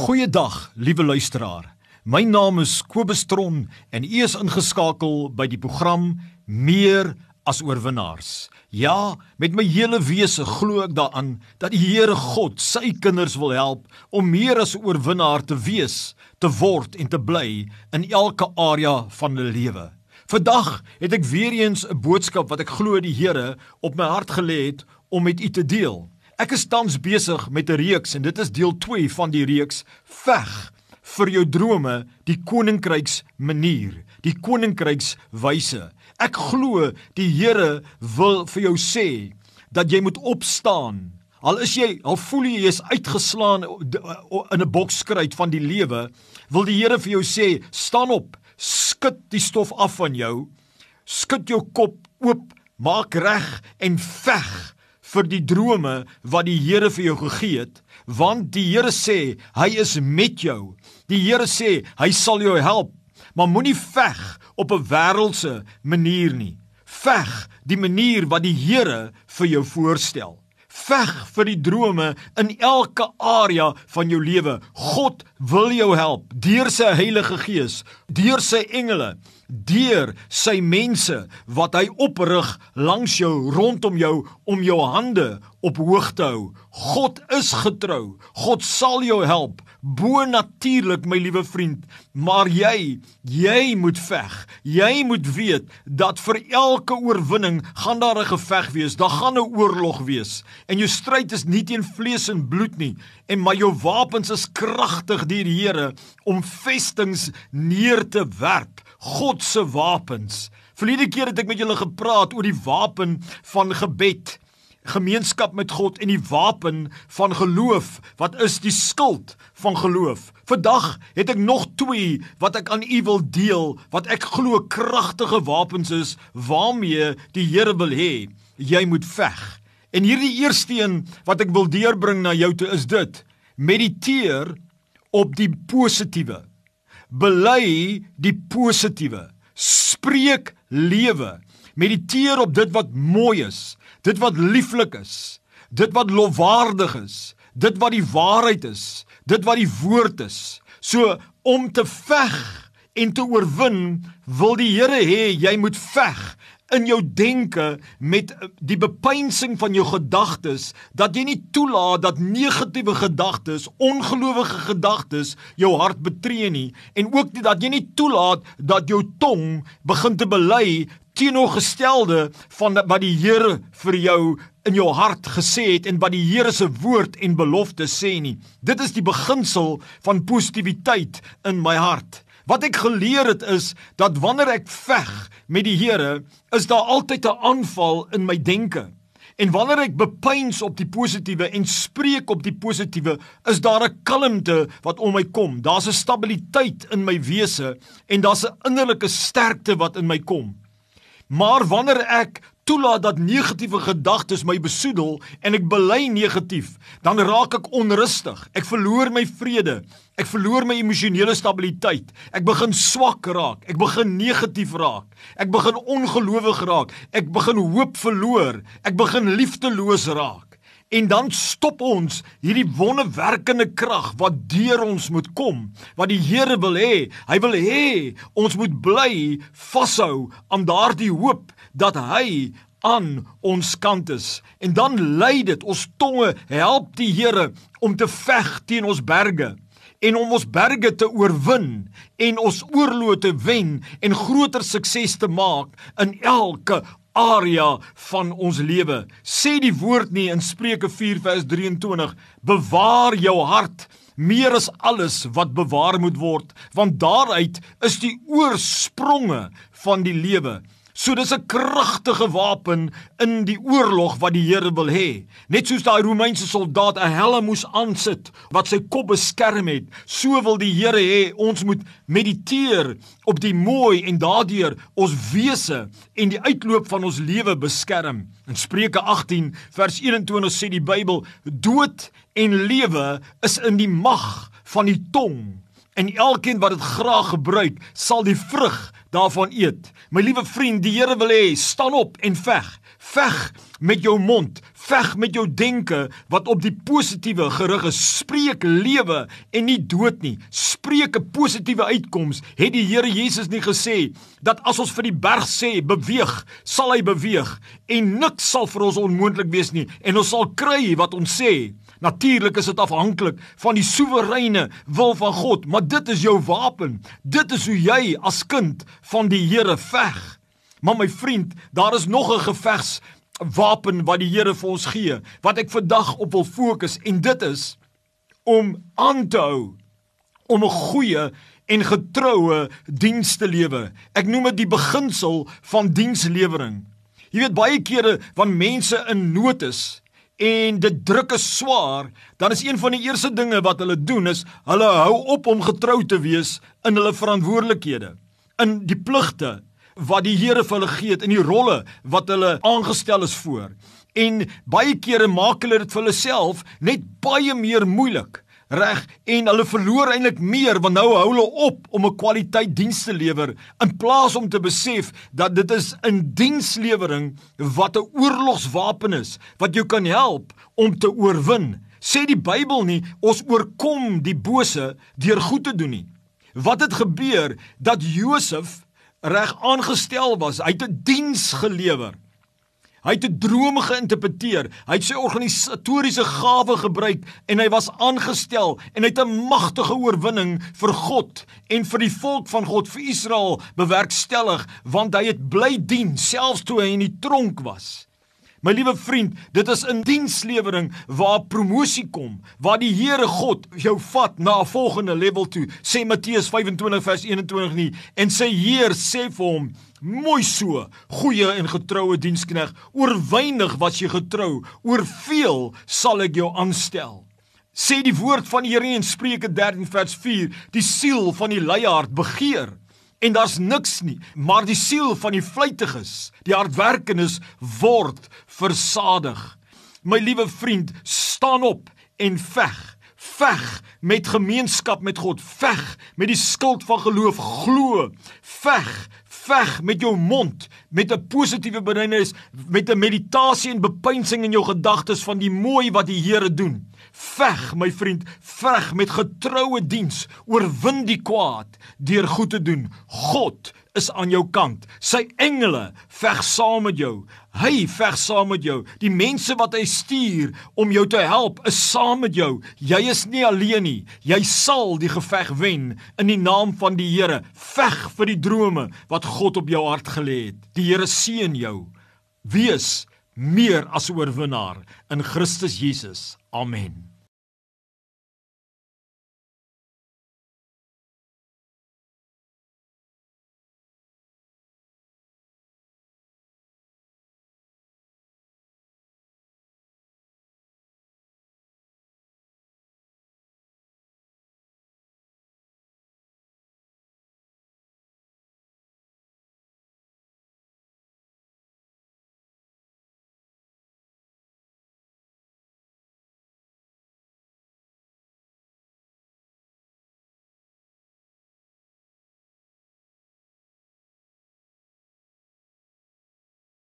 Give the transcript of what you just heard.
Goeiedag, liewe luisteraar. My naam is Kobus Tron en u is ingeskakel by die program Meer as oorwinnaars. Ja, met my hele wese glo ek daaraan dat die Here God sy kinders wil help om meer as 'n oorwinnaar te wees, te word en te bly in elke area van hulle lewe. Vandag het ek weer eens 'n boodskap wat ek glo die Here op my hart gelê het om met u te deel. Ek is tans besig met 'n reeks en dit is deel 2 van die reeks Veg vir jou drome, die koninkryks manier, die koninkryks wyse. Ek glo die Here wil vir jou sê dat jy moet opstaan. Al is jy, al voel jy jy's uitgeslaan in 'n bokskruit van die lewe, wil die Here vir jou sê, staan op, skud die stof af van jou, skud jou kop oop, maak reg en veg vir die drome wat die Here vir jou gegee het, want die Here sê hy is met jou. Die Here sê hy sal jou help, maar moenie veg op 'n wêreldse manier nie. Veg die manier wat die Here vir jou voorstel. Veg vir die drome in elke area van jou lewe. God wil jou help deur sy Heilige Gees, deur sy engele deur sy mense wat hy oprig langs jou rondom jou om jou hande op hoog te hou. God is getrou. God sal jou help. Bo natuurlik my liewe vriend, maar jy, jy moet veg. Jy moet weet dat vir elke oorwinning gaan daar 'n geveg wees. Daar gaan 'n oorlog wees. En jou stryd is nie teen vlees en bloed nie, en maar jou wapens is kragtig deur die Here om vestings neer te werp. God se wapens. Verlede keer het ek met julle gepraat oor die wapen van gebed gemeenskap met God en die wapen van geloof wat is die skild van geloof. Vandag het ek nog twee wat ek aan u wil deel wat ek glo kragtige wapens is waarmee die Here wil hê jy moet veg. En hierdie eerste een wat ek wil deurbring na jou toe is dit: mediteer op die positiewe. Bely die positiewe. Spreek lewe. Mediteer op dit wat mooi is dit wat lieflik is, dit wat lofwaardig is, dit wat die waarheid is, dit wat die woord is. So om te veg en te oorwin, wil die Here hê jy moet veg in jou denke met die bepeinsing van jou gedagtes dat jy nie toelaat dat negatiewe gedagtes, ongelowige gedagtes jou hart betree nie en ook nie dat jy nie toelaat dat jou tong begin te bely teenoorgestelde van wat die Here vir jou in jou hart gesê het en wat die Here se woord en belofte sê nie. Dit is die beginsel van positiwiteit in my hart. Wat ek geleer het is dat wanneer ek veg met die Here, is daar altyd 'n aanval in my denke. En wanneer ek bepeins op die positiewe en spreek op die positiewe, is daar 'n kalmte wat om my kom. Daar's 'n stabiliteit in my wese en daar's 'n innerlike sterkte wat in my kom. Maar wanneer ek toelaat dat negatiewe gedagtes my besoedel en ek bely negatief, dan raak ek onrustig. Ek verloor my vrede. Ek verloor my emosionele stabiliteit. Ek begin swak raak. Ek begin negatief raak. Ek begin ongelowig raak. Ek begin hoop verloor. Ek begin liefdeloos raak. En dan stop ons hierdie wonderwerkende krag wat deur ons moet kom, wat die Here wil hê. Hy wil hê ons moet bly vashou aan daardie hoop dat hy aan ons kant is. En dan lei dit ons tonge help die Here om te veg teen ons berge en om ons berge te oorwin en ons oorloë te wen en groter sukses te maak in elke area van ons lewe. Sê die woord nie in Spreuke 4 vers 23: Bewaar jou hart meer as alles wat bewaar moet word, want daaruit is die oorspronge van die lewe. So dis 'n kragtige wapen in die oorlog wat die Here wil hê. Net soos daai Romeinse soldaat 'n helm moes aansit wat sy kop beskerm het, so wil die Here hê ons moet mediteer op die mooi en daardeur ons wese en die uitloop van ons lewe beskerm. In Spreuke 18 vers 21 sê die Bybel: Dood en lewe is in die mag van die tong en elkeen wat dit graag gebruik, sal die vrug daarvan eet. My liewe vriend, die Here wil hê, staan op en veg. Veg met jou mond, veg met jou denke wat op die positiewe gerig is. Spreek lewe en nie dood nie. Spreek 'n positiewe uitkoms. Het die Here Jesus nie gesê dat as ons vir die berg sê beweeg, sal hy beweeg en niks sal vir ons onmoontlik wees nie en ons sal kry wat ons sê. Natuurlik is dit afhanklik van die soewereine wil van God, maar dit is jou wapen. Dit is hoe jy as kind van die Here veg. Maar my vriend, daar is nog 'n gevegs wapen wat die Here vir ons gee wat ek vandag op wil fokus en dit is om aan te hou om 'n goeie en getroue diens te lewe. Ek noem dit die beginsel van dienslewering. Jy weet baie kere wanneer mense in nood is en dit druk is swaar, dan is een van die eerste dinge wat hulle doen is hulle hou op om getrou te wees in hulle verantwoordelikhede, in die pligte wat die Here vir hulle gee in die rolle wat hulle aangestel is voor. En baie kere maak hulle dit vir hulle self net baie meer moeilik. Reg en hulle verloor eintlik meer want nou hou hulle op om 'n kwaliteit diens te lewer in plaas om te besef dat dit is 'n dienslewering wat 'n oorlogswapen is wat jou kan help om te oorwin. Sê die Bybel nie ons oorkom die bose deur goed te doen nie. Wat het gebeur dat Josef reg aangestel was. Hy het 'n diens gelewer. Hy het 'n droom geïnterpreteer. Hy het sy organisatoriese gawe gebruik en hy was aangestel en hy het 'n magtige oorwinning vir God en vir die volk van God vir Israel bewerkstellig want hy het bly dien selfs toe hy in die tronk was. My liewe vriend, dit is 'n dienslewering waar promosie kom, waar die Here God jou vat na 'n volgende level toe. Sê Matteus 25 vers 21 nie en sy Heer sê vir hom: "Mooi so, goeie en getroue dienskneg, oor weinig was jy getrou, oor veel sal ek jou aanstel." Sê die woord van die Here in Spreuke 13 vers 4: "Die siel van die leiaard begeer en daar's niks nie, maar die siel van die vlytiges, die hardwerkendes word versadig. My liewe vriend, staan op en veg. Veg met gemeenskap met God, veg met die skild van geloof, glo. Veg, veg met jou mond, met 'n positiewe berinnis, met 'n meditasie en bepeinsing in jou gedagtes van die mooi wat die Here doen. Veg, my vriend, veg met getroue diens, oorwin die kwaad deur goed te doen. God is aan jou kant. Sy engele veg saam met jou. Hy veg saam met jou. Die mense wat hy stuur om jou te help, is saam met jou. Jy is nie alleen nie. Jy sal die geveg wen in die naam van die Here. Veg vir die drome wat God op jou hart gelê het. Die Here seën jou. Wees meer as 'n oorwinnaar in Christus Jesus. Amen.